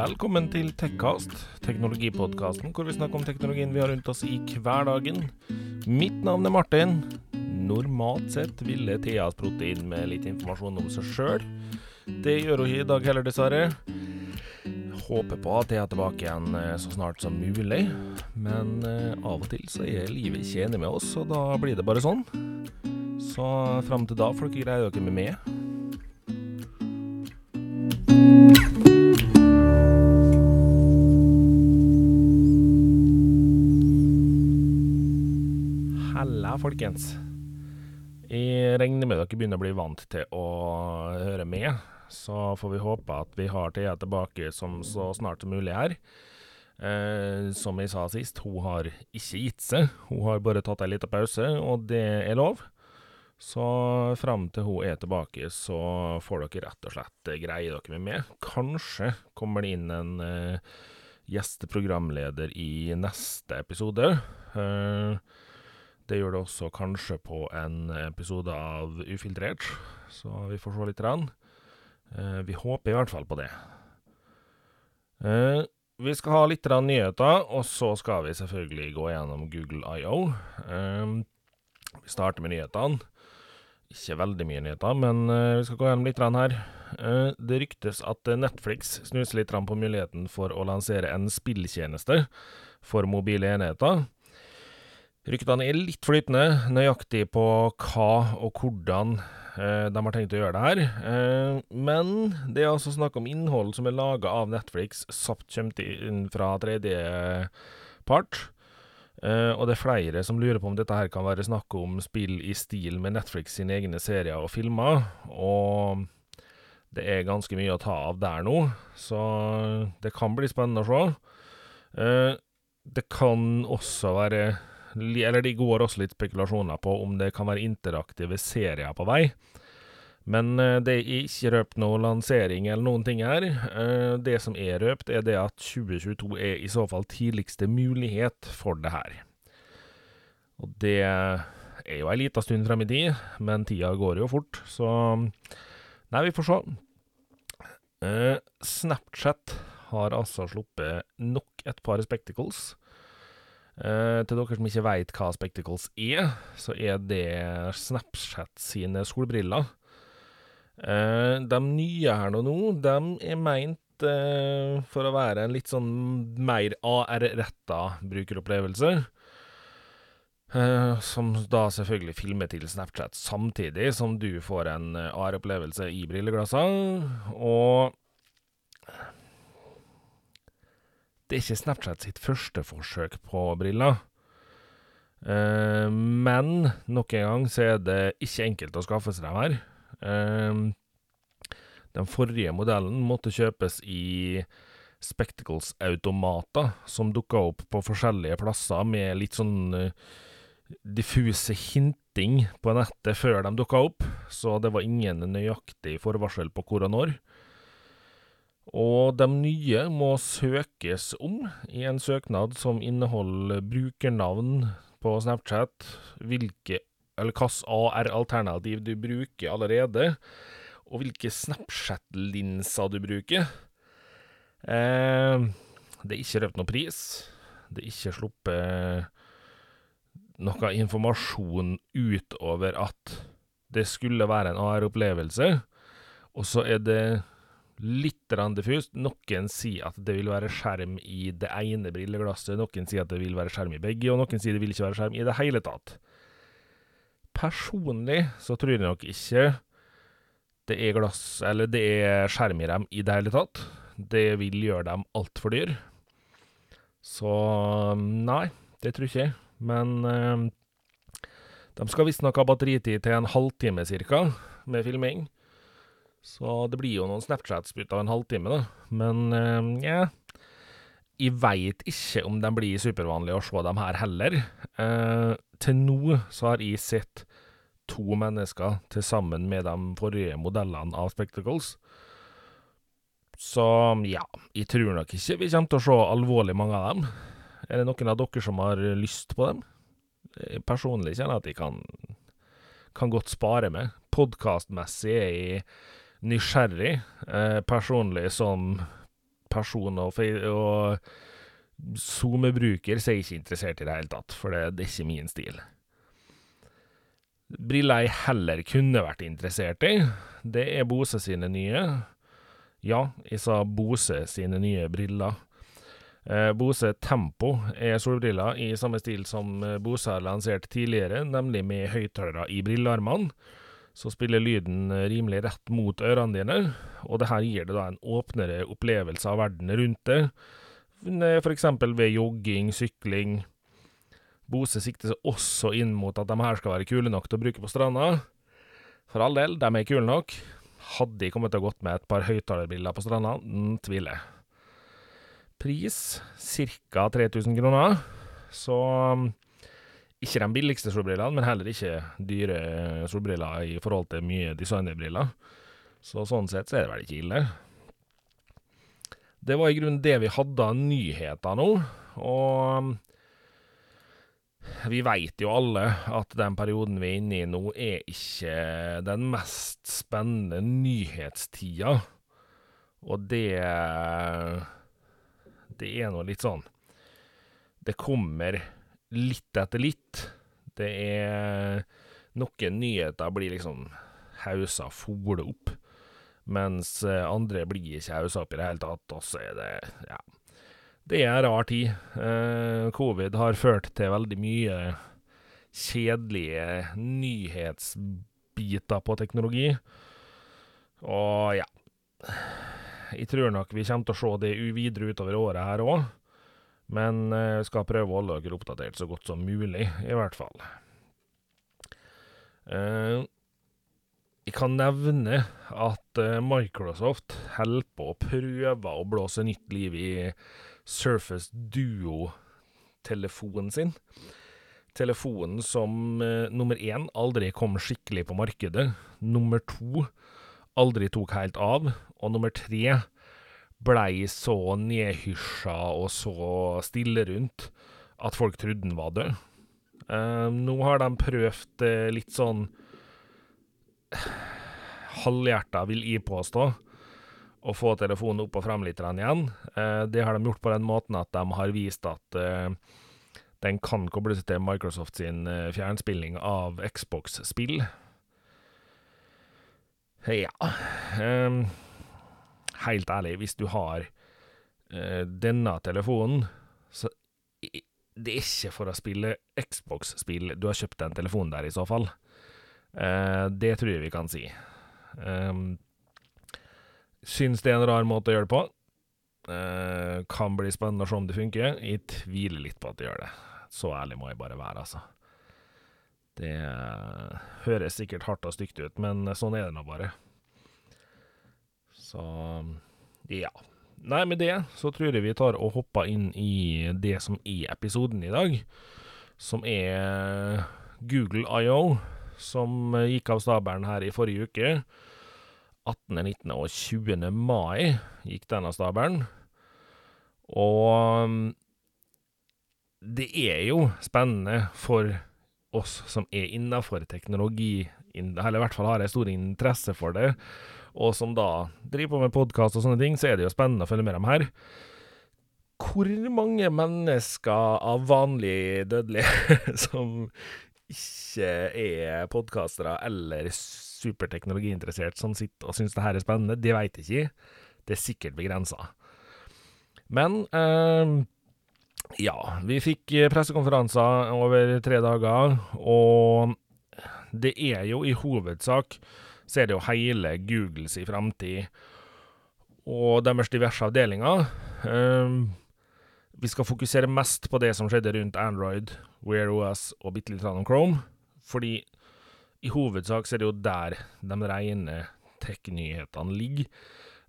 Velkommen til Tekkast, teknologipodkasten hvor vi snakker om teknologien vi har rundt oss i hverdagen. Mitt navn er Martin. Normalt sett ville Thea sprutte inn med litt informasjon om seg sjøl. Det gjør hun ikke i dag heller, dessverre. Håper på at jeg er tilbake igjen eh, så snart som mulig. Men eh, av og til så er livet ikke enig med oss, og da blir det bare sånn. Så fram til da får dere greie dere med meg. Folkens. Jeg regner med dere begynner å bli vant til å høre med. Så får vi håpe at vi har Thea tilbake som så snart som mulig her. Eh, som jeg sa sist, hun har ikke gitt seg. Hun har bare tatt ei lita pause, og det er lov. Så fram til hun er tilbake, så får dere rett og slett greie dere med meg. Kanskje kommer det inn en eh, gjesteprogramleder i neste episode. Eh, det gjør det også kanskje på en episode av Ufiltrert, så vi får se litt. Rann. Eh, vi håper i hvert fall på det. Eh, vi skal ha litt rann nyheter, og så skal vi selvfølgelig gå gjennom Google IO. Eh, vi starter med nyhetene. Ikke veldig mye nyheter, men vi skal gå gjennom litt rann her. Det ryktes at Netflix snuser litt rann på muligheten for å lansere en spilltjeneste for mobile enheter. Ryktene er litt flytende, nøyaktig på hva og hvordan eh, de har tenkt å gjøre det her. Eh, men det er altså snakk om innhold som er laga av Netflix, sapt kommer inn fra tredjepart. Eh, og det er flere som lurer på om dette her kan være snakk om spill i stil med Netflix sine egne serier og filmer. Og det er ganske mye å ta av der nå, så det kan bli spennende å se. Eh, det kan også være eller det går også litt spekulasjoner på om det kan være interaktive serier på vei. Men eh, det er ikke røpt noe lansering eller noen ting her. Eh, det som er røpt, er det at 2022 er i så fall tidligste mulighet for det her. Og det er jo ei lita stund frem i tid, men tida går jo fort, så Nei, vi får se. Eh, Snapchat har altså sluppet nok et par spectacles. Uh, til dere som ikke veit hva Spectacles er, så er det Snapchat sine solbriller. Uh, de nye her nå, de er meint uh, for å være en litt sånn mer AR-retta brukeropplevelse. som da selvfølgelig filmer til Snapchat samtidig som du får en AR-opplevelse i brilleglassene. Og det er ikke Snapchat sitt første forsøk på briller. Uh, men nok en gang så er det ikke enkelt å skaffe seg dem her. Uh, den forrige modellen måtte kjøpes i Spectacles-automater, som dukka opp på forskjellige plasser med litt sånn uh, diffuse hinting på nettet før de dukka opp, så det var ingen nøyaktig forvarsel på hvor og når. Og de nye må søkes om i en søknad som inneholder brukernavn på Snapchat, hvilke eller hvilket AR-alternativ du bruker allerede, og hvilke Snapchat-linser du bruker. Eh, det er ikke røpt noen pris. Det er ikke sluppet noe informasjon utover at det skulle være en AR-opplevelse. Og så er det litt diffust. Noen sier at det vil være skjerm i det ene brilleglasset, noen sier at det vil være skjerm i begge, og noen sier det vil ikke være skjerm i det hele tatt. Personlig så tror jeg nok ikke det er glass, eller det er skjerm i dem i det hele tatt. Det vil gjøre dem altfor dyr. Så nei, det tror ikke jeg. Men øh, de skal visstnok ha batteritid til en halvtime ca. med filming. Så det blir jo noen Snapchats ut av en halvtime, da. Men eh, Jeg veit ikke om de blir supervanlige å se dem her heller. Eh, til nå så har jeg sett to mennesker til sammen med de forrige modellene av Spectacles. Så ja, jeg tror nok ikke vi kommer til å se alvorlig mange av dem. Er det noen av dere som har lyst på dem? Personlig kjenner jeg at jeg kan, kan godt spare meg. Podkastmessig er jeg nysgjerrig, eh, personlig som person og, og SoMe-bruker, så er jeg ikke interessert i det hele tatt, for det, det er ikke min stil. Briller jeg heller kunne vært interessert i, det er Bose sine nye. Ja, jeg sa Bose sine nye briller. Eh, Bose Tempo er solbriller i samme stil som eh, Bose har lansert tidligere, nemlig med høyttalere i brillearmene. Så spiller lyden eh, rimelig rett mot ørene dine, og det her gir det da en åpnere opplevelse av verden rundt det, for eksempel ved jogging, sykling. Bose sikter seg også inn mot at de her skal være kule nok til å bruke på stranda. For all del, de er kule nok. Hadde de kommet til å gått med et par høyttalerbriller på stranda? Mm, tviler. Pris ca. 3000 kroner. Så um, ikke de billigste solbrillene, men heller ikke dyre solbriller i forhold til mye designerbriller. Så sånn sett så er det vel ikke ille. Det var i grunnen det vi hadde av nyheter nå, og vi veit jo alle at den perioden vi er inne i nå, er ikke den mest spennende nyhetstida, og det det er nå litt sånn Det kommer litt etter litt. Det er Noen nyheter blir liksom hausa fole opp, mens eh, andre blir ikke hausa opp i det hele tatt, og så er det Ja. Det er en rar tid. Eh, covid har ført til veldig mye kjedelige nyhetsbiter på teknologi, og ja jeg tror nok vi kommer til å se det videre utover året her òg. Men jeg skal prøve å holde dere oppdatert så godt som mulig, i hvert fall. Uh, jeg kan nevne at uh, Microsoft holder på å prøve å blåse nytt liv i Surface Duo-telefonen sin. Telefonen som nummer én aldri kom skikkelig på markedet. Nummer to aldri tok helt av. Og nummer tre blei så nedhysja og så stille rundt at folk trodde den var død. Uh, nå har de prøvd uh, litt sånn halvhjerta, vil jeg påstå, å få telefonen opp og fram litt igjen. Uh, det har de gjort på den måten at de har vist at den kan kobles til Microsoft sin fjernspilling av Xbox-spill. Ja um, Helt ærlig, hvis du har uh, denne telefonen, så Det er ikke for å spille Xbox-spill du har kjøpt den telefonen der, i så fall. Uh, det tror jeg vi kan si. Um, syns det er en rar måte å gjøre det på. Uh, kan bli spennende å se om det funker. Jeg tviler litt på at det gjør det. Så ærlig må jeg bare være, altså. Det høres sikkert hardt og stygt ut, men sånn er det nå bare. Så ja. Nei, med det så tror jeg vi tar og hopper inn i det som er episoden i dag, som er Google IO, som gikk av stabelen her i forrige uke. 18., 19. og 20. mai gikk den av stabelen. Og det er jo spennende for oss som er innafor teknologi, eller i hvert fall har en stor interesse for det, og som da driver på med podkast og sånne ting, så er det jo spennende å følge med dem her. Hvor mange mennesker av vanlig dødelige som ikke er podkastere eller superteknologiinteressert, som sitter og syns det her er spennende, det veit ikke. Det er sikkert begrensa. Men eh, ja, vi fikk pressekonferanser over tre dager, og det er jo i hovedsak så er det jo hele Googles i framtid og deres diverse avdelinger. Um, vi skal fokusere mest på det som skjedde rundt Android, Wear OS og bitte litt om Chrome, fordi i hovedsak så er det jo der de rene tech-nyhetene ligger.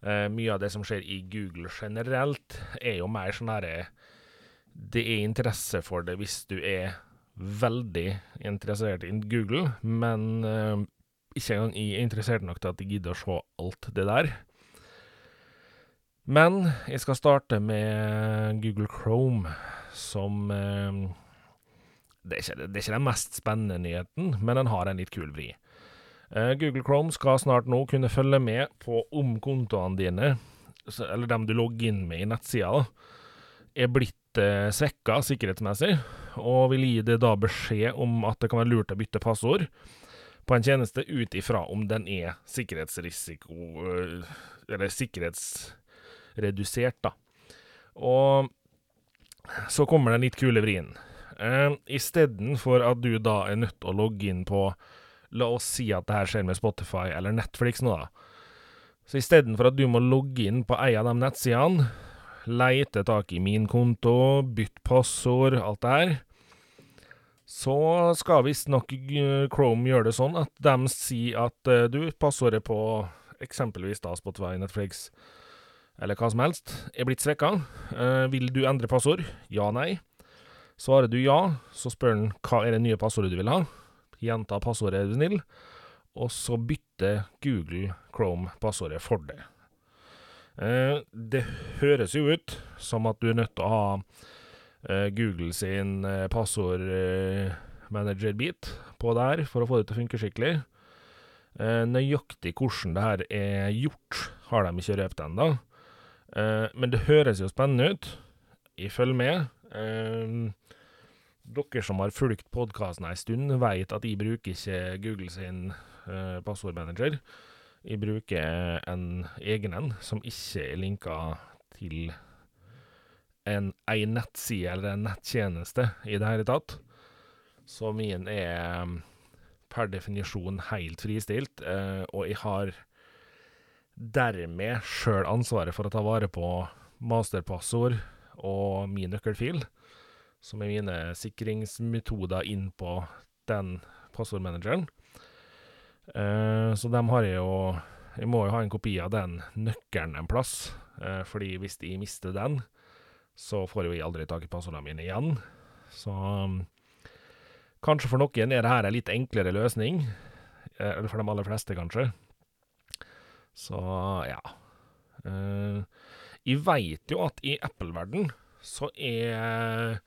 Uh, mye av det som skjer i Google generelt, er jo mer sånn herre det er interesse for det hvis du er veldig interessert i Google, men uh, ikke engang jeg er interessert nok til at jeg gidder å se alt det der. Men jeg skal starte med Google Chrome, som eh, det, er ikke, det er ikke den mest spennende nyheten, men den har en litt kul vri. Eh, Google Chrome skal snart nå kunne følge med på om kontoene dine eller dem du logger inn med i nettsida, er blitt eh, svekka sikkerhetsmessig, og vil gi det da beskjed om at det kan være lurt å bytte passord på en tjeneste ut ifra om den er sikkerhetsrisiko eh, Eller sikkerhetsredusert, da. Og så kommer den litt kule vrien. Uh, Istedenfor at du da er nødt til å logge inn på La oss si at det her skjer med Spotify eller Netflix nå, da. Så istedenfor at du må logge inn på ei av de nettsidene, leite tak i min konto, bytte passord, alt det her, så skal visstnok Chrome gjøre det sånn at de sier at uh, du, passordet på eksempelvis da Spotify, Netflix eller hva som helst, er blitt svekka. Uh, vil du endre passord? Ja, nei. Svarer du ja, så spør den hva er det nye passordet du vil ha. Gjenta passordet, er du snill. Og så bytter Google Chrome passordet for deg. Det høres jo ut som at du er nødt til å ha Google sin uh, passordmanager-bit på der for å få det til å funke skikkelig. nøyaktig hvordan det her er gjort, har de ikke røpt ennå. men det høres jo spennende ut. Følg med. dere som har fulgt podkasten ei stund, vet at jeg bruker ikke Google sin passordmanager. Jeg bruker en egen en som ikke er linka til en, ei nettside eller en nettjeneste i det hele tatt. Så min er mm, per definisjon helt fristilt, eh, og jeg har dermed sjøl ansvaret for å ta vare på masterpassord og min nøkkelfil, som er mine sikringsmetoder inn på den passordmanageren. Eh, så dem har jeg jo Jeg må jo ha en kopi av den nøkkelen en plass, eh, fordi hvis jeg mister den, så får jo jeg aldri tak i passordene mine igjen. Så um, kanskje for noen er det her en litt enklere løsning. Eh, eller for de aller fleste, kanskje. Så ja. Uh, jeg veit jo at i Apple-verden så er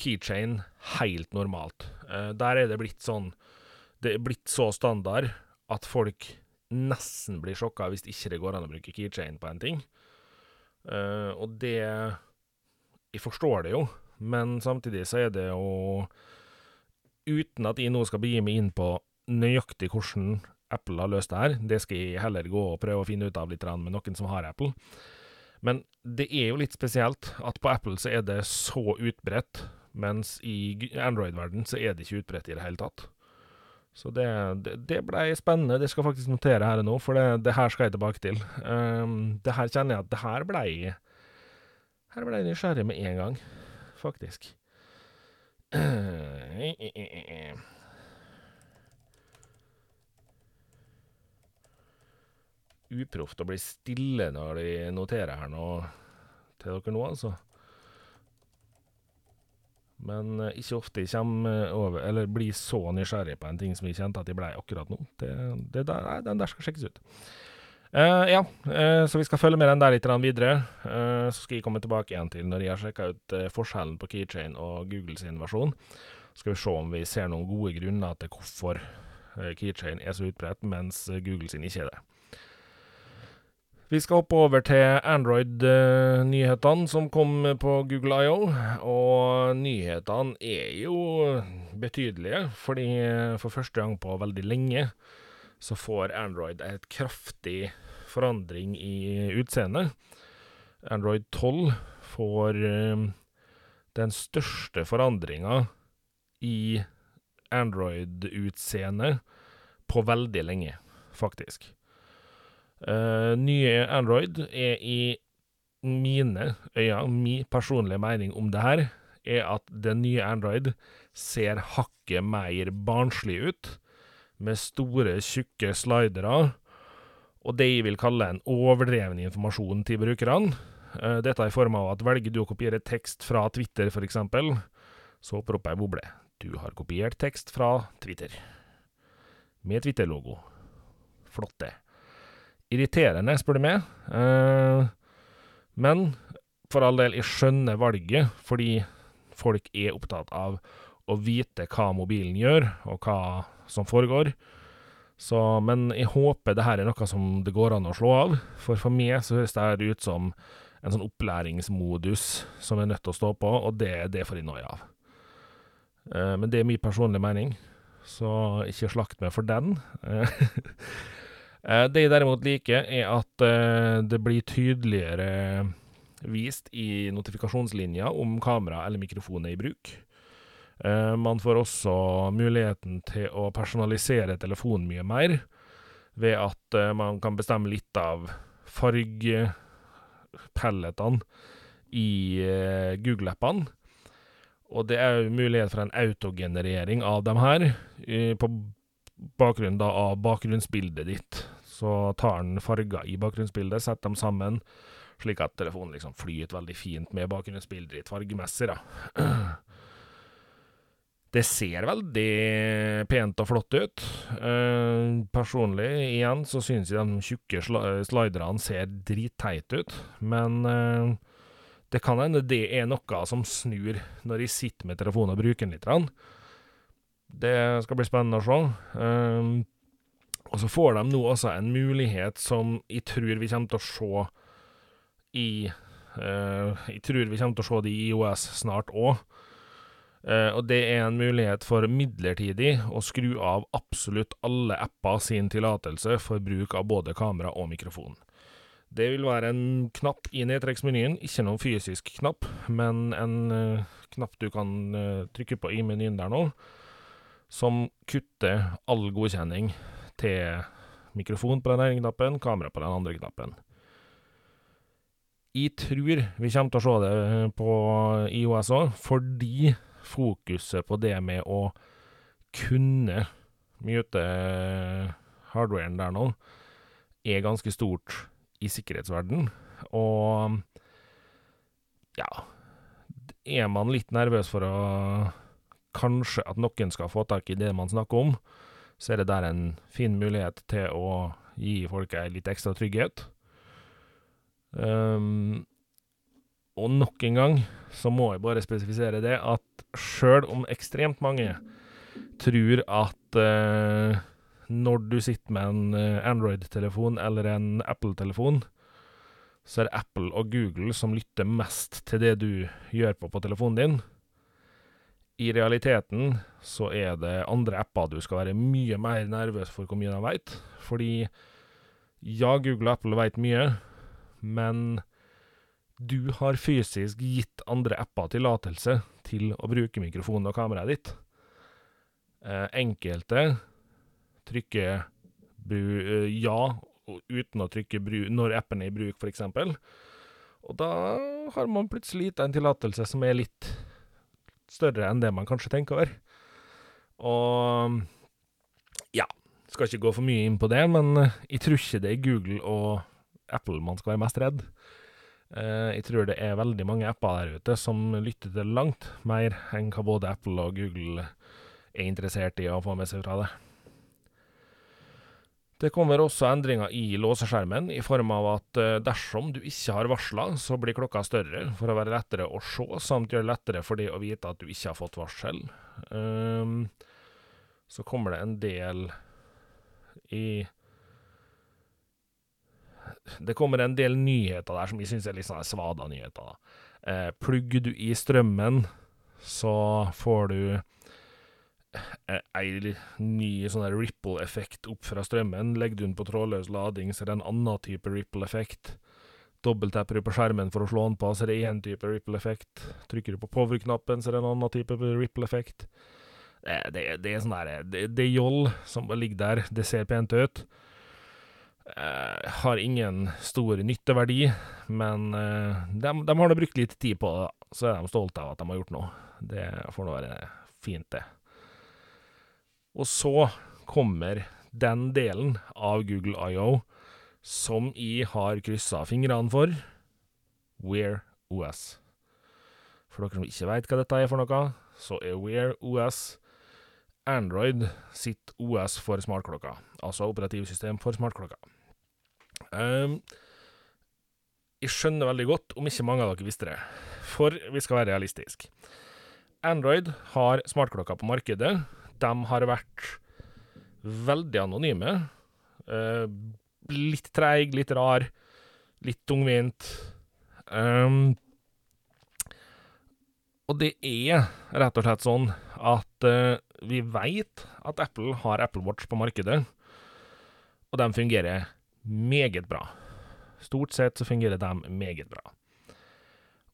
keychain helt normalt. Der er det blitt sånn Det er blitt så standard at folk nesten blir sjokka hvis ikke det går an å bruke keychain på en ting. Og det jeg forstår det jo, men samtidig så er det jo Uten at jeg nå skal begi meg inn på nøyaktig hvordan Apple har løst det her, det skal jeg heller gå og prøve å finne ut av litt med noen som har Apple. Men det er jo litt spesielt at på Apple så er det så utbredt, mens i Android-verden så er det ikke utbredt i det hele tatt. Så det, det, det blei spennende. Det skal jeg faktisk notere her nå, for det, det her skal jeg tilbake til. Um, det her kjenner jeg at det her blei her ble jeg nysgjerrig med en gang, faktisk. Uproft å bli stille når de noterer her nå til dere nå, altså. Men uh, ikke ofte jeg kommer over, eller blir så nysgjerrig på en ting som jeg kjente at jeg blei akkurat nå. Det, det der, nei, den der skal sjekkes ut. Uh, ja, uh, så vi skal følge med den der litt videre. Uh, så skal jeg komme tilbake igjen til når jeg har sjekka ut forskjellen på Keychain og Google sin versjon. Så skal vi se om vi ser noen gode grunner til hvorfor Keychain er så utbredt, mens Google sin ikke er det. Vi skal hoppe over til Android-nyhetene som kom på Google IO. Og nyhetene er jo betydelige, fordi for første gang på veldig lenge så får Android et kraftig forandring i utseendet. Android 12 får um, den største forandringa i Android-utseendet på veldig lenge, faktisk. Uh, nye Android er i mine øyne, min personlige mening om det her, er at den nye Android ser hakket mer barnslig ut med store, tjukke slidere, og det jeg vil kalle en overdreven informasjon til brukerne. Eh, dette i form av at velger du å kopiere tekst fra Twitter, f.eks., så opp ei boble. Du har kopiert tekst fra Twitter. Med Twitter-logo. Flott, det. Irriterende, spør du meg. Eh, men for all del, jeg skjønner valget, fordi folk er opptatt av å vite hva mobilen gjør, og hva som foregår. Så, men jeg håper det her er noe som det går an å slå av, for for meg så høres det her ut som en sånn opplæringsmodus som jeg er nødt til å stå på, og det, det får jeg noia av. Eh, men det er min personlige mening, så ikke slakt meg for den. Eh, det jeg derimot liker, er at eh, det blir tydeligere vist i notifikasjonslinja om kamera eller mikrofon er i bruk. Eh, man får også muligheten til å personalisere telefonen mye mer, ved at eh, man kan bestemme litt av fargepelletene i eh, Google-appene. Og det er jo mulighet for en autogenerering av dem her, på bakgrunn av bakgrunnsbildet ditt. Så tar den farger i bakgrunnsbildet, setter dem sammen, slik at telefonen liksom flyter veldig fint med bakgrunnsbildet ditt fargemessig, da. Det ser veldig pent og flott ut. Eh, personlig, igjen, så synes jeg de tjukke sl sliderne ser dritteite ut, men eh, det kan hende det er noe som snur når jeg sitter med telefonen og bruker den litt. Det skal bli spennende å se. Eh, og så får de nå også en mulighet som jeg tror vi kommer til å se i uh, Jeg tror vi kommer til å se det i IOS snart òg. Uh, og det er en mulighet for midlertidig å skru av absolutt alle apper sin tillatelse for bruk av både kamera og mikrofon. Det vil være en knapp i nedtrekksmenyen, ikke noen fysisk knapp, men en uh, knapp du kan trykke på i menyen der nå, som kutter all godkjenning til mikrofon på den ene knappen, kamera på den andre knappen. Jeg tror vi kommer til å se det på IOS òg, fordi fokuset på det med å kunne mute hardwaren der nå, er ganske stort i sikkerhetsverden. Og ja Er man litt nervøs for å kanskje at noen skal få tak i det man snakker om, så er det der en fin mulighet til å gi folk ei litt ekstra trygghet. Um, og nok en gang så må jeg bare spesifisere det at sjøl om ekstremt mange tror at eh, når du sitter med en uh, Android-telefon eller en Apple-telefon, så er det Apple og Google som lytter mest til det du gjør på på telefonen din. I realiteten så er det andre apper du skal være mye mer nervøs for hvor mye de veit. Fordi ja, Google og Apple veit mye, men du har fysisk gitt andre apper tillatelse til å bruke mikrofonen og kameraet ditt. Eh, enkelte trykker eh, ja uten å trykke når appen er i bruk, f.eks. Og da har man plutselig gitt en tillatelse som er litt større enn det man kanskje tenker over. Og ja, skal ikke gå for mye inn på det, men eh, jeg tror ikke det er Google og Apple man skal være mest redd. Eh, jeg tror det er veldig mange apper der ute som lytter til langt mer enn hva både Apple og Google er interessert i å få med seg fra det. Det kommer også endringer i låseskjermen, i form av at eh, dersom du ikke har varsla, så blir klokka større for å være lettere å se, samt gjøre det lettere for deg å vite at du ikke har fått varsel. Um, så kommer det en del i Det kommer en del nyheter der som jeg syns er litt sånn svada nyheter. Eh, plugger du i strømmen, så får du Eh, ei ny sånn ripple-effekt opp fra strømmen. Legger du den på trådløs lading, så er det en annen type ripple-effekt. Dobbelttapper du på skjermen for å slå den på, så er det én type ripple-effekt. Trykker du på power-knappen, så er det en annen type ripple-effekt. Det, det, det, er sånn der Det, det er joll som ligger der. Det ser pent ut. Eh, har ingen stor nytteverdi, men eh, de, de, har da brukt litt tid på det, så er de stolte av at de har gjort noe. Det får nå være fint, det. Og så kommer den delen av Google IO som jeg har kryssa fingrene for, Wear OS. For dere som ikke veit hva dette er for noe, så er Wear OS Android sitt OS for smartklokka. Altså operativsystem for smartklokka. Um, jeg skjønner veldig godt om ikke mange av dere visste det, for vi skal være realistiske. Android har smartklokker på markedet de har vært veldig anonyme. Uh, litt treig, litt rar, litt tungvint. Um, og det er rett og slett sånn at uh, vi veit at Apple har Apple Watch på markedet, og de fungerer meget bra. Stort sett så fungerer de meget bra.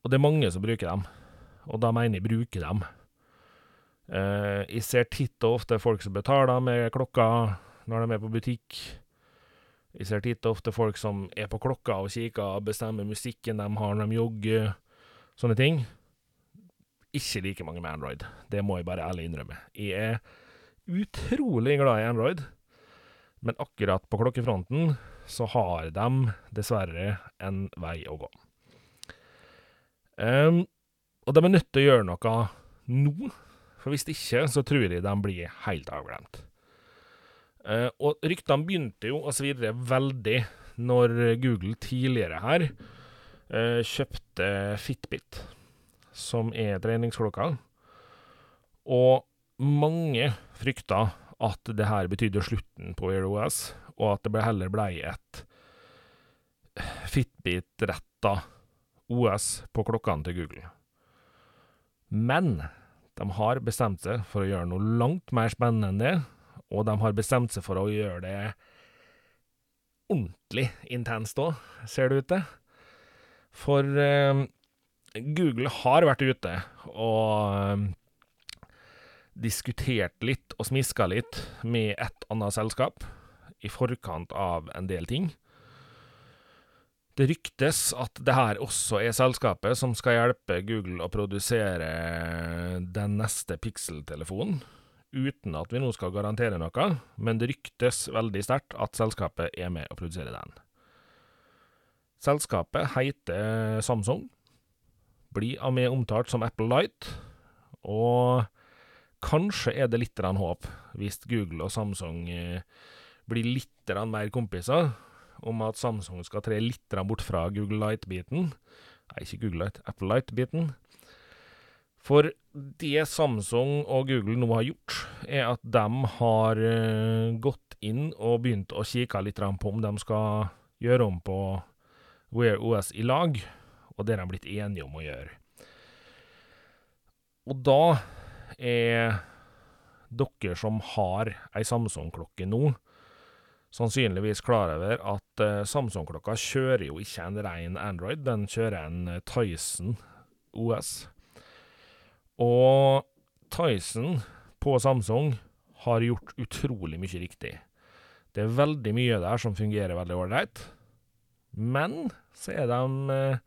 Og det er mange som bruker dem, og da mener jeg bruker dem. Uh, jeg ser titt og ofte folk som betaler med klokka når de er på butikk. Jeg ser titt og ofte folk som er på klokka og kikker og bestemmer musikken de har når de jogger, sånne ting. Ikke like mange med Android, det må jeg bare ærlig innrømme. Jeg er utrolig glad i Android, men akkurat på klokkefronten så har de dessverre en vei å gå. Um, og de er nødt til å gjøre noe nå, for hvis ikke, så tror jeg de blir helt avglemt. Uh, og ryktene begynte jo å svirre veldig når Google tidligere her uh, kjøpte Fitbit, som er treningsklokka. Og mange frykta at det her betydde slutten på AirOS, og at det ble heller blei et Fitbit-retta OS på klokkene til Google. Men de har bestemt seg for å gjøre noe langt mer spennende enn det, og de har bestemt seg for å gjøre det ordentlig intenst òg, ser det ut til. For eh, Google har vært ute og eh, diskutert litt og smiska litt med et annet selskap i forkant av en del ting. Det ryktes at det her også er selskapet som skal hjelpe Google å produsere den neste Pixel-telefonen, uten at vi nå skal garantere noe, men det ryktes veldig sterkt at selskapet er med å produsere den. Selskapet heter Samsung, blir av meg omtalt som Apple Light, og kanskje er det litt håp hvis Google og Samsung eh, blir litt mer kompiser, om at Samsung skal tre litt bort fra Google Light-biten. Nei, ikke Google Light, Apple Light-biten. For det Samsung og Google nå har gjort, er at de har uh, gått inn og begynt å kikke litt på om de skal gjøre om på Wear OS i lag, og det har de blitt enige om å gjøre. Og da er dere som har ei Samsung-klokke nå, sannsynligvis klar over at uh, Samsung-klokka kjører jo ikke en ren Android, den kjører en uh, Tyson OS. Og Tyson på Samsung har gjort utrolig mye riktig. Det er veldig mye der som fungerer veldig ålreit, men så er de, uh,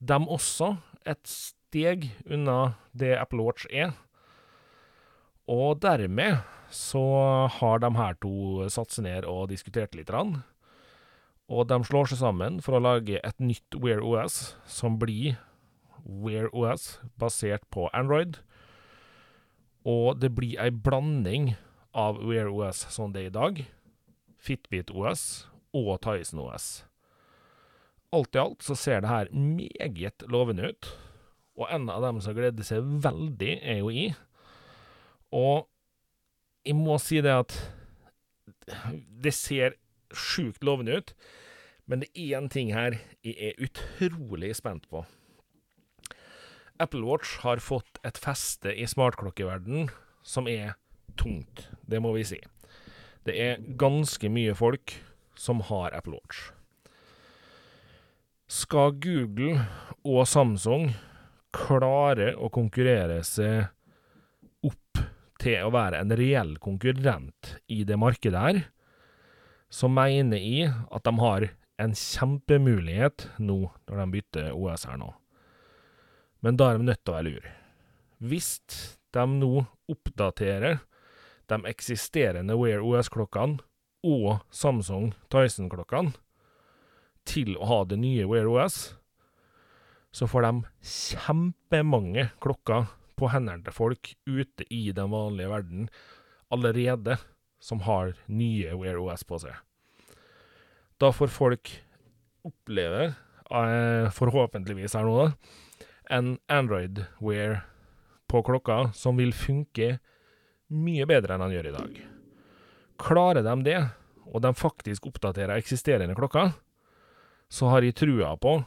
de også et steg unna det Apple Watch er. Og dermed så har de her to satt seg ned og diskutert litt. Og de slår seg sammen for å lage et nytt Wear OS, som blir Wear OS basert på Android. Og det blir ei blanding av Wear OS som det er i dag, Fitbit OS og Tyson OS. Alt i alt så ser det her meget lovende ut, og en av dem som gleder seg veldig, er jo i. Og jeg må si det at det ser sjukt lovende ut, men det er én ting her jeg er utrolig spent på. Apple Watch har fått et feste i smartklokkeverdenen som er tungt, det må vi si. Det er ganske mye folk som har Apple Watch. Skal Google og Samsung klare å konkurrere seg til å være en reell konkurrent i det markedet her, så mener jeg at de har en kjempemulighet nå når de bytter OS her nå. Men da er de nødt til å være lure. Hvis de nå oppdaterer de eksisterende Wear OS-klokkene og Samsung Tyson-klokkene til å ha det nye Wear OS, så får de kjempemange klokker på hendene til folk ute i den vanlige verden allerede som har nye Wear OS på seg. Da får folk oppleve, eh, forhåpentligvis her nå, da, en Android Wear på klokka som vil funke mye bedre enn den gjør i dag. Klarer de det, og de faktisk oppdaterer eksisterende klokker, så har jeg trua på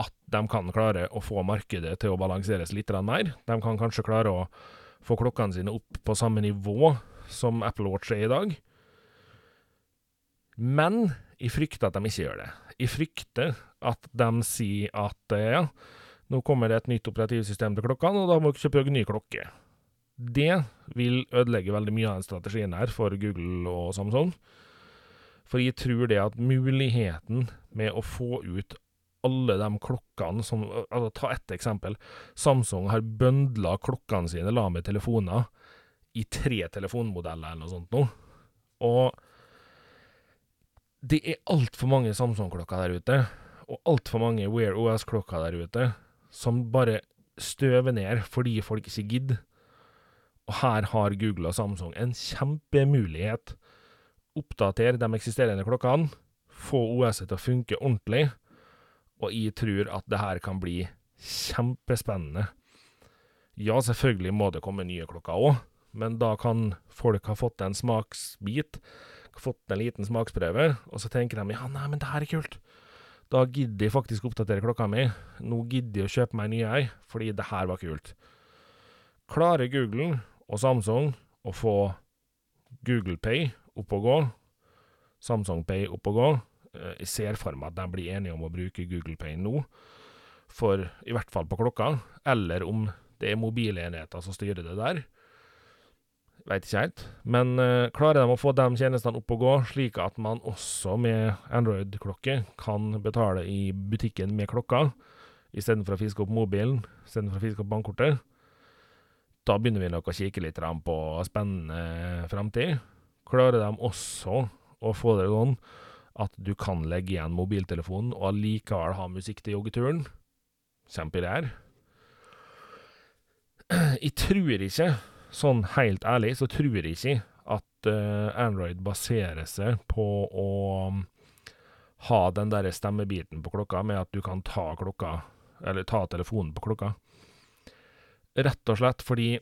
at de kan klare å få markedet til å balanseres litt mer. De kan kanskje klare å få klokkene sine opp på samme nivå som Apple Watch er i dag. Men jeg frykter at de ikke gjør det. Jeg frykter at de sier at eh, ja, nå kommer det et nytt operativsystem til klokkene, og da må dere kjøpe dere ny klokke. Det vil ødelegge veldig mye av den strategien her for Google og Samsung. For jeg tror det at muligheten med å få ut alle de klokkene som altså Ta ett eksempel. Samsung har bøndla klokkene sine la med telefoner i tre telefonmodeller eller noe sånt nå. Og det er altfor mange Samsung-klokker der ute, og altfor mange Wear OS-klokker der ute, som bare støver ned fordi folk ikke gidder. Og her har Google og Samsung en kjempemulighet. Oppdater de eksisterende klokkene, få OS-et til å funke ordentlig, og jeg tror at det her kan bli kjempespennende. Ja, selvfølgelig må det komme nye klokker òg, men da kan folk ha fått en smaksbit, fått en liten smaksprøve, og så tenker de ja, nei, men det her er kult. Da gidder jeg faktisk oppdatere klokka mi. Nå gidder jeg å kjøpe meg en ny ei, fordi det her var kult. Klarer Google og Samsung å få Google Pay opp å gå, Samsung Pay opp å gå, jeg ser for meg at de blir enige om å bruke Google Pay nå, for i hvert fall på klokka, eller om det er mobilenheter som styrer det der. Veit ikke helt. Men uh, klarer de å få de tjenestene opp og gå, slik at man også med Android-klokke kan betale i butikken med klokka, istedenfor å fiske opp mobilen, istedenfor å fiske opp bankkortet, da begynner vi nok å kikke litt på spennende framtid. Klarer de også å få det sånn at du kan legge igjen mobiltelefonen og allikevel ha musikk til joggeturen. Kjempeidéer. Jeg tror ikke, sånn helt ærlig, så tror jeg ikke at uh, Android baserer seg på å um, ha den der stemmebiten på klokka med at du kan ta klokka, eller ta telefonen på klokka. Rett og slett fordi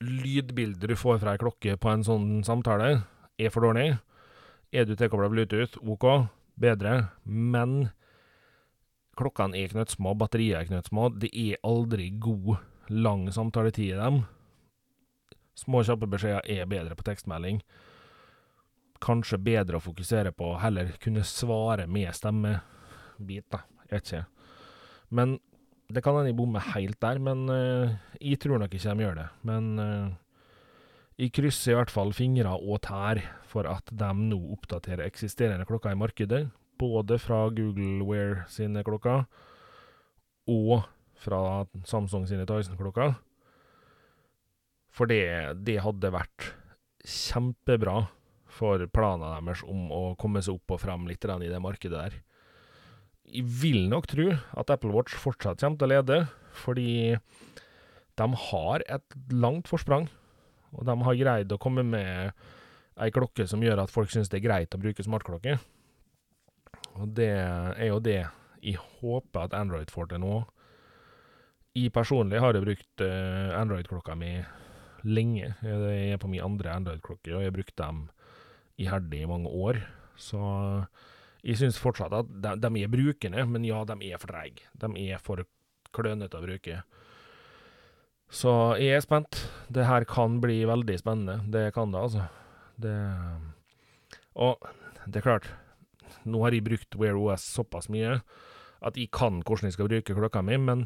lydbildet du får fra ei klokke på en sånn samtale, er for dårlig. Er du tilkobla Bluetooth, OK, bedre, men klokkene er knøttsmå, batteriet er knøttsmå. Det er aldri god, lang samtaletid i dem. Små, kjappe beskjeder er bedre på tekstmelding. Kanskje bedre å fokusere på heller kunne svare med stemmebit, da. Jeg vet ikke. Men det kan hende jeg bommer helt der, men uh, jeg tror nok ikke de gjør det. Men uh, jeg krysser i hvert fall fingre og tær for at de nå oppdaterer eksisterende klokker i markedet, både fra Google Wear sine klokker og fra Samsung sine Tyson-klokker. For det, det, hadde vært kjempebra for planene deres om å komme seg opp og frem litt i det markedet der. Jeg vil nok tro at Apple Watch fortsatt kommer til å lede, fordi de har et langt forsprang og de har greid å komme med ei klokke som gjør at folk syns det er greit å bruke smartklokke. Og det er jo det jeg håper at Android får til nå. Jeg personlig har jo brukt uh, Android-klokka mi lenge. Jeg er på min andre Android-klokke, og jeg har brukt dem iherdig i mange år. Så jeg syns fortsatt at de, de, er brukende, men ja, de er for treige. De er for klønete å bruke. Så jeg er spent. Det her kan bli veldig spennende. Det kan det, altså. Det Og det er klart, nå har jeg brukt Wear OS såpass mye at jeg kan hvordan jeg skal bruke klokka mi, men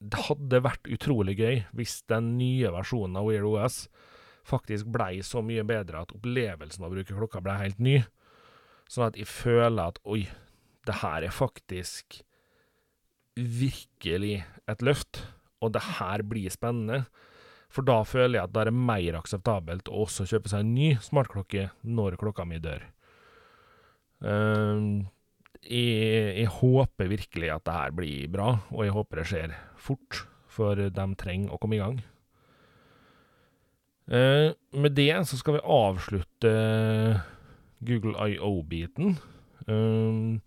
det hadde vært utrolig gøy hvis den nye versjonen av Wear OS faktisk blei så mye bedre at opplevelsen av å bruke klokka blei helt ny. Sånn at jeg føler at oi, det her er faktisk virkelig et løft, og det her blir spennende. For da føler jeg at det er mer akseptabelt å også kjøpe seg en ny smartklokke når klokka mi dør. Uh, jeg, jeg, håper virkelig at det her blir bra, og jeg håper det skjer fort, for de trenger å komme i gang. Uh, med det så skal vi avslutte Google IO-biten. Uh,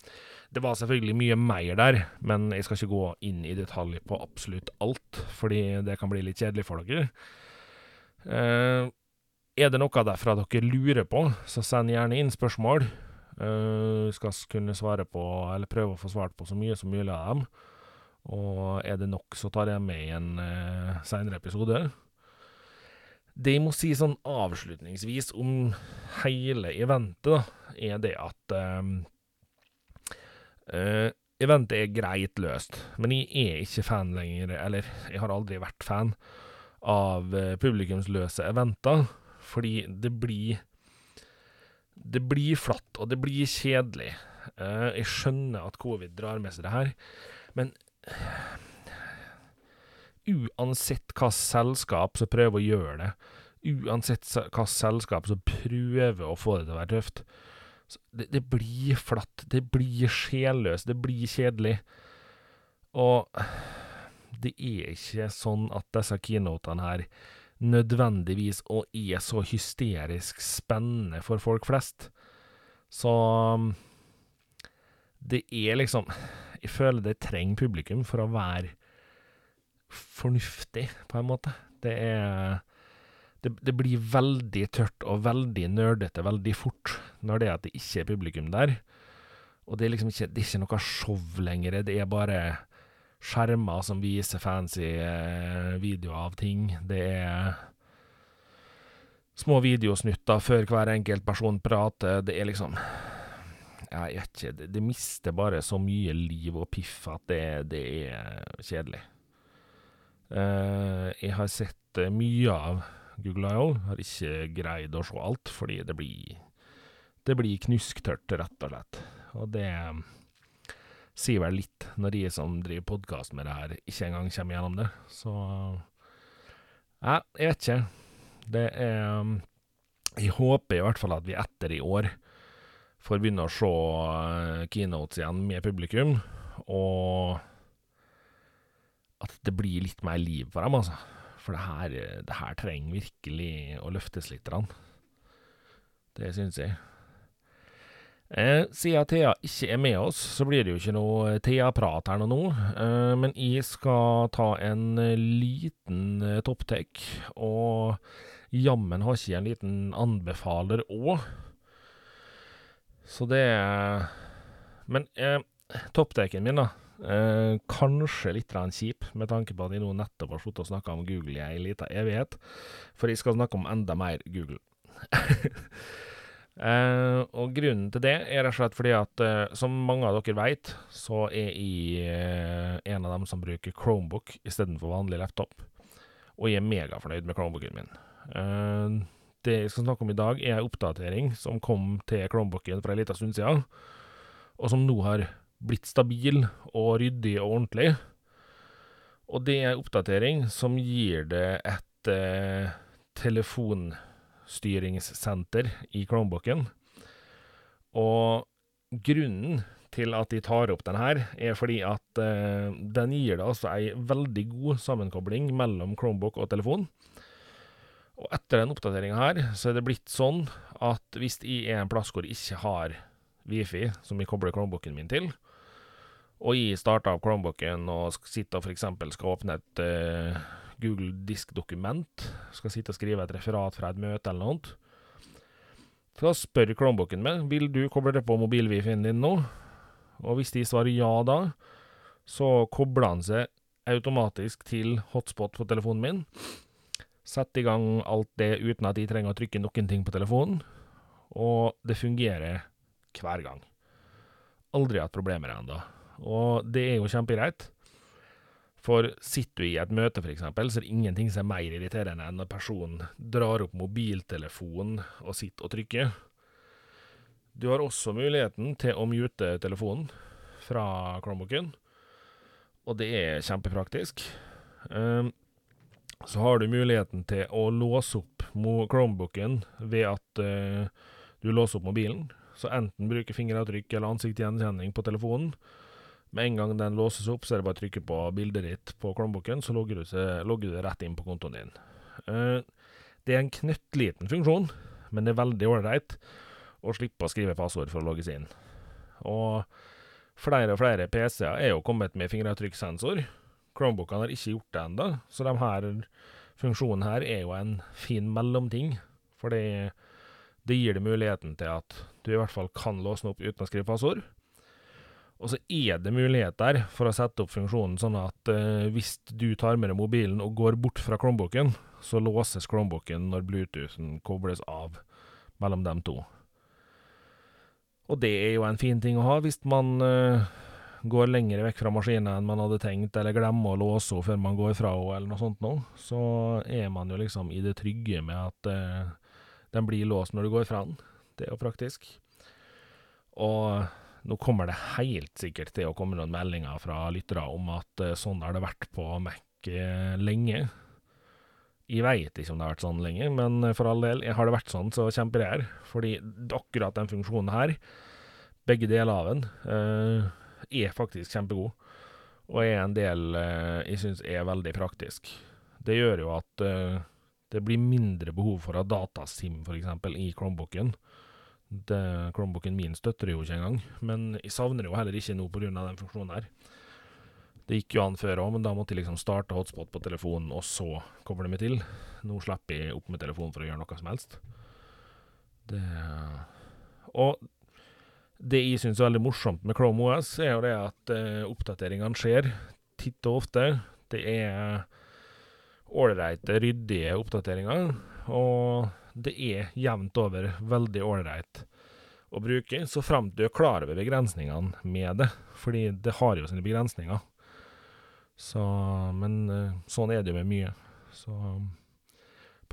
det var selvfølgelig mye mer der, men jeg skal ikke gå inn i detalj på absolutt alt, fordi det kan bli litt kjedelig for dere. Eh, Er det noe derfra dere lurer på, så send gjerne inn spørsmål. Uh, skal kunne svare på, eller prøve å få svart på så mye som mulig av dem. Og er det nok, så tar jeg med i en uh, seinere episode. Det jeg må si sånn avslutningsvis om hele eventet, da, er det at um, uh, Eventet er greit løst, men jeg er ikke fan lenger, eller jeg har aldri vært fan av uh, publikumsløse eventer, fordi det blir Det blir flatt, og det blir kjedelig. Uh, jeg skjønner at covid drar med seg det her, men uansett hva selskap som prøver å gjøre det, uansett hva selskap som prøver å få det til å være tøft, det, det, blir flatt, det blir sjelløst, det blir kjedelig. Og det er ikke sånn at disse keynotene her nødvendigvis og er så hysterisk spennende for folk flest. Så det er liksom Jeg føler det trenger publikum for å være fornuftig, på en måte. Det er det, det, blir veldig tørt og veldig nerdete veldig fort når det er at det ikke er publikum der. Og det er liksom ikke, det er ikke noe show lenger, det er bare skjermer som viser fancy eh, videoer av ting. Det er små videosnutter før hver enkelt person prater. Det er liksom Jeg vet ikke, det, det mister bare så mye liv og piff at det, det er kjedelig. Uh, jeg har sett uh, mye av Google I.O. Har ikke greid å se alt, fordi det blir Det blir knusktørt, rett og slett. Og det um, sier vel litt, når de som driver podkast med det her, ikke engang kommer gjennom det. Så Ja, jeg vet ikke. Det er um, Jeg håper i hvert fall at vi etter i år får begynne å se uh, keynotes igjen med publikum, og at det blir litt mer liv for dem, altså. For det her, det her trenger virkelig å løftes litt. Det syns jeg. Eh, siden Thea ikke er med oss, så blir det jo ikke noe Thea-prat her nå. Eh, men jeg skal ta en liten eh, topptek, og jammen har ikke en liten anbefaler òg. Så det Men eh, toppteken min, da Eh, kanskje litt kjip, med tanke på at jeg nå nettopp har sluttet å snakke om Google i ei lita evighet. For jeg skal snakke om enda mer Google. eh, og grunnen til det er rett og slett fordi at, eh, som mange av dere veit, så er jeg eh, en av dem som bruker Chromebook istedenfor vanlig laptop. Og jeg er megafornøyd med Chromebooken min. Eh, det jeg skal snakke om i dag, er ei oppdatering som kom til Chromebooken for ei lita stund siden, og som nå har blitt stabil og ryddig og ordentlig. Og det er en oppdatering som gir det et eh, telefonstyringssenter i Chromebooken. Og grunnen til at de tar opp den her, er fordi at eh, den gir det altså ei veldig god sammenkobling mellom Chromebook og telefon. Og etter den oppdateringa her, så er det blitt sånn at hvis jeg er en plass hvor jeg ikke har Wifi, som jeg kobler Chromebooken min til, og jeg starter av Chromebooken og sitter og f.eks. skal åpne et uh, Google Disk-dokument, skal sitte og skrive et referat fra et møte eller noe. Så spør Chromebooken meg vil du koble det på mobil-wifien din nå. Og hvis de svarer ja da, så kobler han seg automatisk til hotspot på telefonen min. Setter i gang alt det uten at de trenger å trykke noen ting på telefonen. Og det fungerer hver gang. Aldri hatt problemer ennå. Og det er jo kjempegreit. For sitter du i et møte, f.eks., så er det ingenting som er mer irriterende enn når personen drar opp mobiltelefonen og sitter og trykker. Du har også muligheten til å mute telefonen fra Chromebooken, og det er kjempepraktisk. Um, så har du muligheten til å låse opp Chromebooken ved at uh, du låser opp mobilen. Så enten bruker fingeravtrykk eller ansiktsgjenkjenning på telefonen, med en gang den låses opp, så er det bare å trykke på bildet ditt på Chromebooken, så logger du, seg, logger du det rett inn på kontoen din. Uh, det er en knøttliten funksjon, men det er veldig ålreit å slippe å skrive passord for å logges inn. Og flere og flere PC-er er jo kommet med fingeravtrykkssensor. Chromebookene har ikke gjort det ennå, så de her funksjonen her er jo en fin mellomting. Fordi det gir deg muligheten til at du i hvert fall kan låse den opp uten å skrive passord. Og så er det mulighet der for å sette opp funksjonen sånn at uh, hvis du tar med deg mobilen og går bort fra Chromebooken, så låses Chromebooken når Bluetoothen kobles av mellom dem to. Og det er jo en fin ting å ha hvis man uh, går lenger vekk fra maskinen enn man hadde tenkt, eller glemmer å låse henne før man går fra henne, eller noe sånt noe. Så er man jo liksom i det trygge med at uh, den blir låst når du går fra den. Det er jo praktisk. Og nå kommer det helt sikkert til å komme noen meldinger fra lyttere om at uh, sånn har det vært på Mac uh, lenge. Jeg veit ikke om det har vært sånn lenge, men for all del, har det vært sånn, så kjemper jeg her. Fordi akkurat den funksjonen her, begge deler av den, uh, er faktisk kjempegod. Og er en del jeg syns er veldig praktisk. Det gjør jo at det blir mindre behov for å ha datasim, f.eks., i Chromebooken. Det, Chromebooken min støtter jo ikke engang, men jeg savner jo heller ikke noe pga. den funksjonen her. Det gikk jo an før òg, men da måtte jeg liksom starte hotspot på telefonen, og så koble meg til. Nå slipper jeg opp med telefonen for å gjøre noe som helst. Det Og det jeg syns er veldig morsomt med Chrome OS, er jo det at uh, oppdateringene skjer titt og ofte. Det er ålreite, ryddige oppdateringer, og det er jevnt over veldig ålreit å bruke, så framt du er klar over begrensningene med det, fordi det har jo sine begrensninger. Så, men eh, sånn er det jo med mye. Så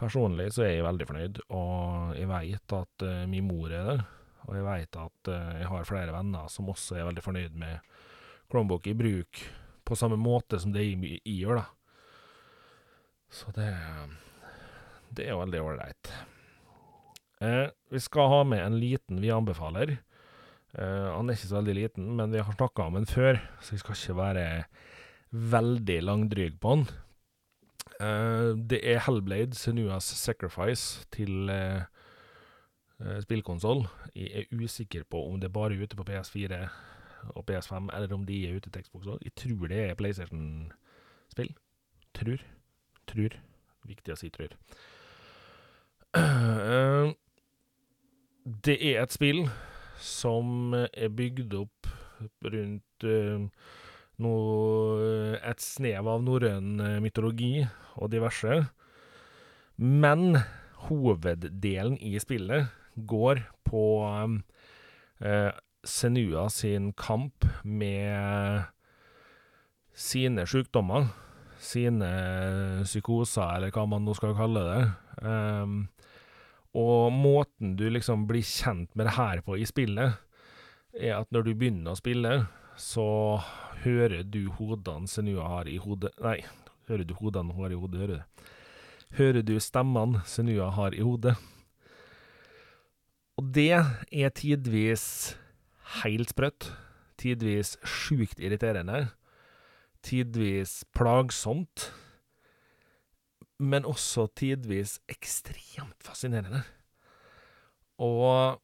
personlig så er jeg veldig fornøyd, og jeg veit at uh, min mor er det. Og jeg veit at uh, jeg har flere venner som også er veldig fornøyd med Chromebook i bruk på samme måte som det jeg, jeg gjør, da. Så det Det er jo veldig ålreit. Eh, vi skal ha med en liten vi anbefaler. Eh, han er ikke så veldig liten, men vi har snakka om den før, så vi skal ikke være veldig langdryg på han. Eh, det er Hellblade Senuas Sacrifice til eh, eh spillkonsoll. Jeg er usikker på om det bare er ute på PS4 og PS5, eller om de er ute til Xbox òg. Jeg tror det er PlayStation-spill. Tror. Trur. Viktig å si trur. Uh, det er et spill som er bygd opp rundt uh, noe, et snev av norrøn mytologi og diverse. Men hoveddelen i spillet går på uh, Senua sin kamp med sine sykdommer sine psykoser, eller hva man nå skal kalle det. Um, og måten du liksom blir kjent med det her på i spillet, er at når du begynner å spille, så hører du hodene Senua har i hodet Nei, hører du hodene hun har i hodet, hører du? Hører du stemmene Senua har i hodet? Og det er tidvis helt sprøtt. Tidvis sjukt irriterende tidvis plagsomt, men også tidvis ekstremt fascinerende. Og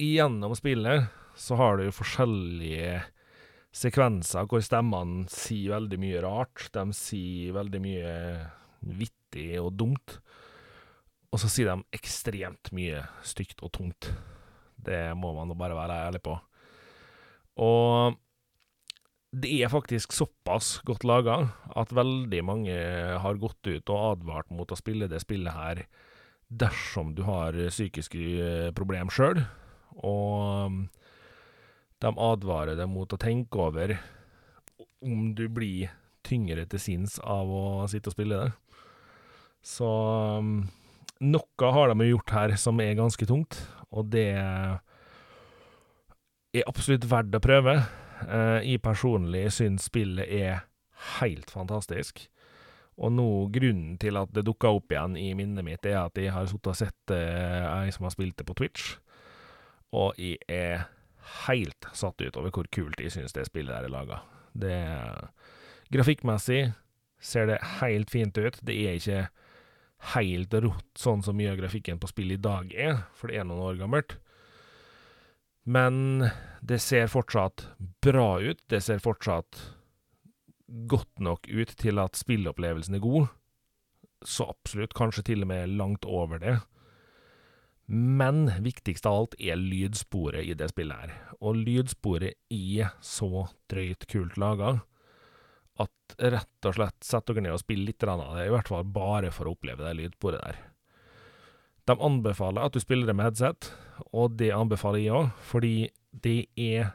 gjennom spillet så har du forskjellige sekvenser hvor stemmene sier veldig mye rart. De sier veldig mye vittig og dumt. Og så sier de ekstremt mye stygt og tungt. Det må man bare være ærlig på. Og det er faktisk såpass godt laga at veldig mange har gått ut og advart mot å spille det spillet her dersom du har psykiske problemer problem sjøl, og um, de advarer deg mot å tenke over om du blir tyngre til sinns av å sitte og spille det. Så um, noe har de gjort her som er ganske tungt, og det er absolutt verdt å prøve. Uh, jeg personlig syns spillet er helt fantastisk. Og nå, grunnen til at det dukka opp igjen i minnet mitt, er at jeg har sittet og sett uh, ei som har spilt det på Twitch, og jeg er helt satt ut over hvor kult jeg syns det spillet der er laga. Det Grafikkmessig ser det helt fint ut. Det er ikke helt rått sånn som mye av grafikken på spillet i dag er, for det er noen år gammelt. Men det ser fortsatt bra ut. Det ser fortsatt godt nok ut til at spillopplevelsen er god. Så absolutt, kanskje til og med langt over det. Men viktigst av alt er lydsporet i det spillet her. Og lydsporet er så drøyt kult laga at rett og slett sett dere ned og spill litt av det, i hvert fall bare for å oppleve det lydsporet der. De anbefaler at du spiller det med headset, og det anbefaler jeg òg, fordi det er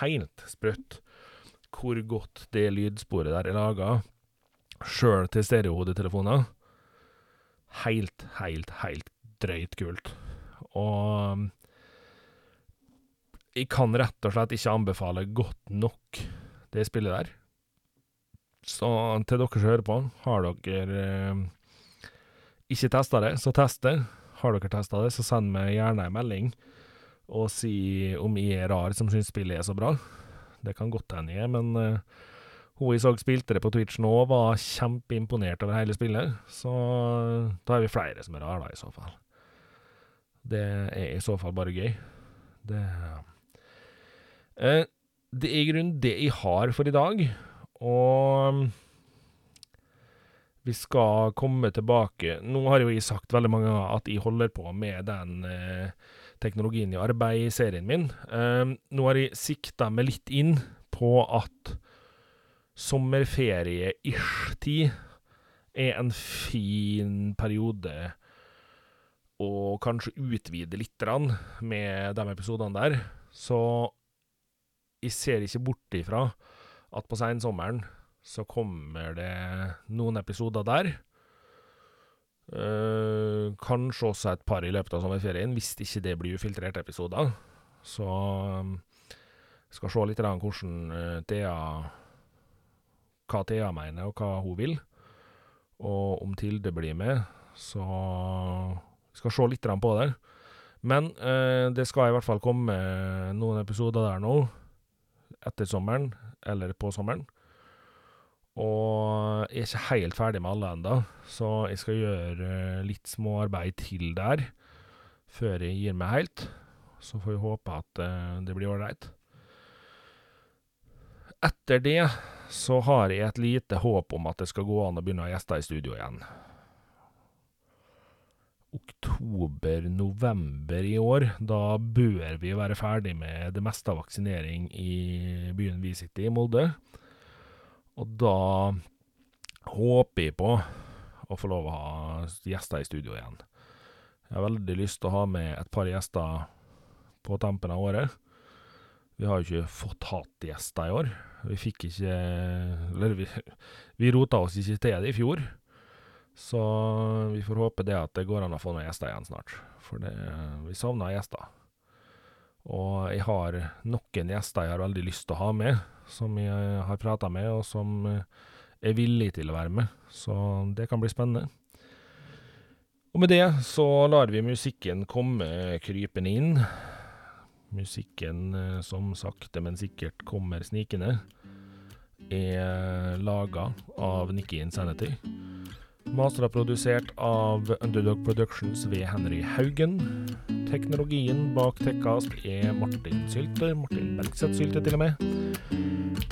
helt sprøtt hvor godt det lydsporet der er laga, sjøl til stereohodetelefoner. Helt, helt, helt drøyt kult. Og jeg kan rett og slett ikke anbefale godt nok det spillet der. Så til dere som hører på, har dere eh, ikke testa det, så test det. Har dere testa det, så send meg gjerne en melding og si om jeg er rar som syns spillet er så bra. Det kan godt hende jeg er, men uh, hun jeg så spilte det på Twitch nå, var kjempeimponert over hele spillet. Så da er vi flere som er rare, da, i så fall. Det er i så fall bare gøy. Det uh, Det er i grunnen det jeg har for i dag, og vi skal komme tilbake Nå har jo jeg sagt veldig mange ganger at jeg holder på med den eh, teknologien i arbeid i serien min. Eh, nå har jeg sikta meg litt inn på at sommerferie-ish-tid er en fin periode å kanskje utvide litt med de episodene der. Så jeg ser ikke bort ifra at på seinsommeren så kommer det noen episoder der. Uh, kanskje også et par i løpet av sommerferien, hvis ikke det blir ufiltrerte episoder. Så um, skal se litt hvordan uh, Thea Hva Thea mener, og hva hun vil. Og om Tilde blir med, så skal se litt på det. Men uh, det skal i hvert fall komme noen episoder der nå, etter sommeren, eller på sommeren. Og jeg er ikke helt ferdig med alle ennå, så jeg skal gjøre eh, litt småarbeid til der før jeg gir meg helt. Så får vi håpe at uh, det blir ålreit. Etter det så har jeg et lite håp om at det skal gå an å begynne å ha gjester i studio igjen. Oktober-november i år, da bør vi være ferdig med det meste av vaksinering i byen vi sitter i, Molde. Og da håper jeg på å få lov å ha gjester i studio igjen. Jeg har veldig lyst til å ha med et par gjester på tampen av året. Vi har jo ikke fått hatt gjester i år. Vi fikk ikke Eller vi, vi rota oss ikke til det i fjor. Så vi får håpe det at det går an å få noen gjester igjen snart. For det, vi savner gjester. Og jeg har noen gjester jeg har veldig lyst til å ha med, som jeg har prata med, og som eh, er villig til å være med. Så det kan bli spennende. Og med det så lar vi musikken komme krypende inn. Musikken eh, som sakte, men sikkert kommer snikende, er laga av Nikki Insanity. Mastra produsert av Underdog Productions ved Henry Haugen. Teknologien bak Tekkast er Martin Sylte. Martin Bergseth Sylte, til og med.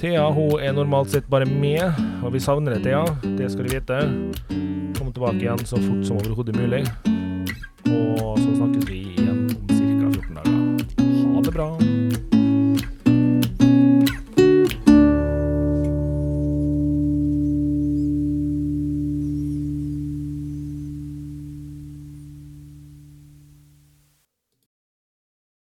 Thea hun er normalt sett bare med, og vi savner deg, Thea. Det skal du vite. Kom tilbake igjen så fort som overhodet mulig. Og så snakkes vi igjen om ca. 14 dager. Ha det bra.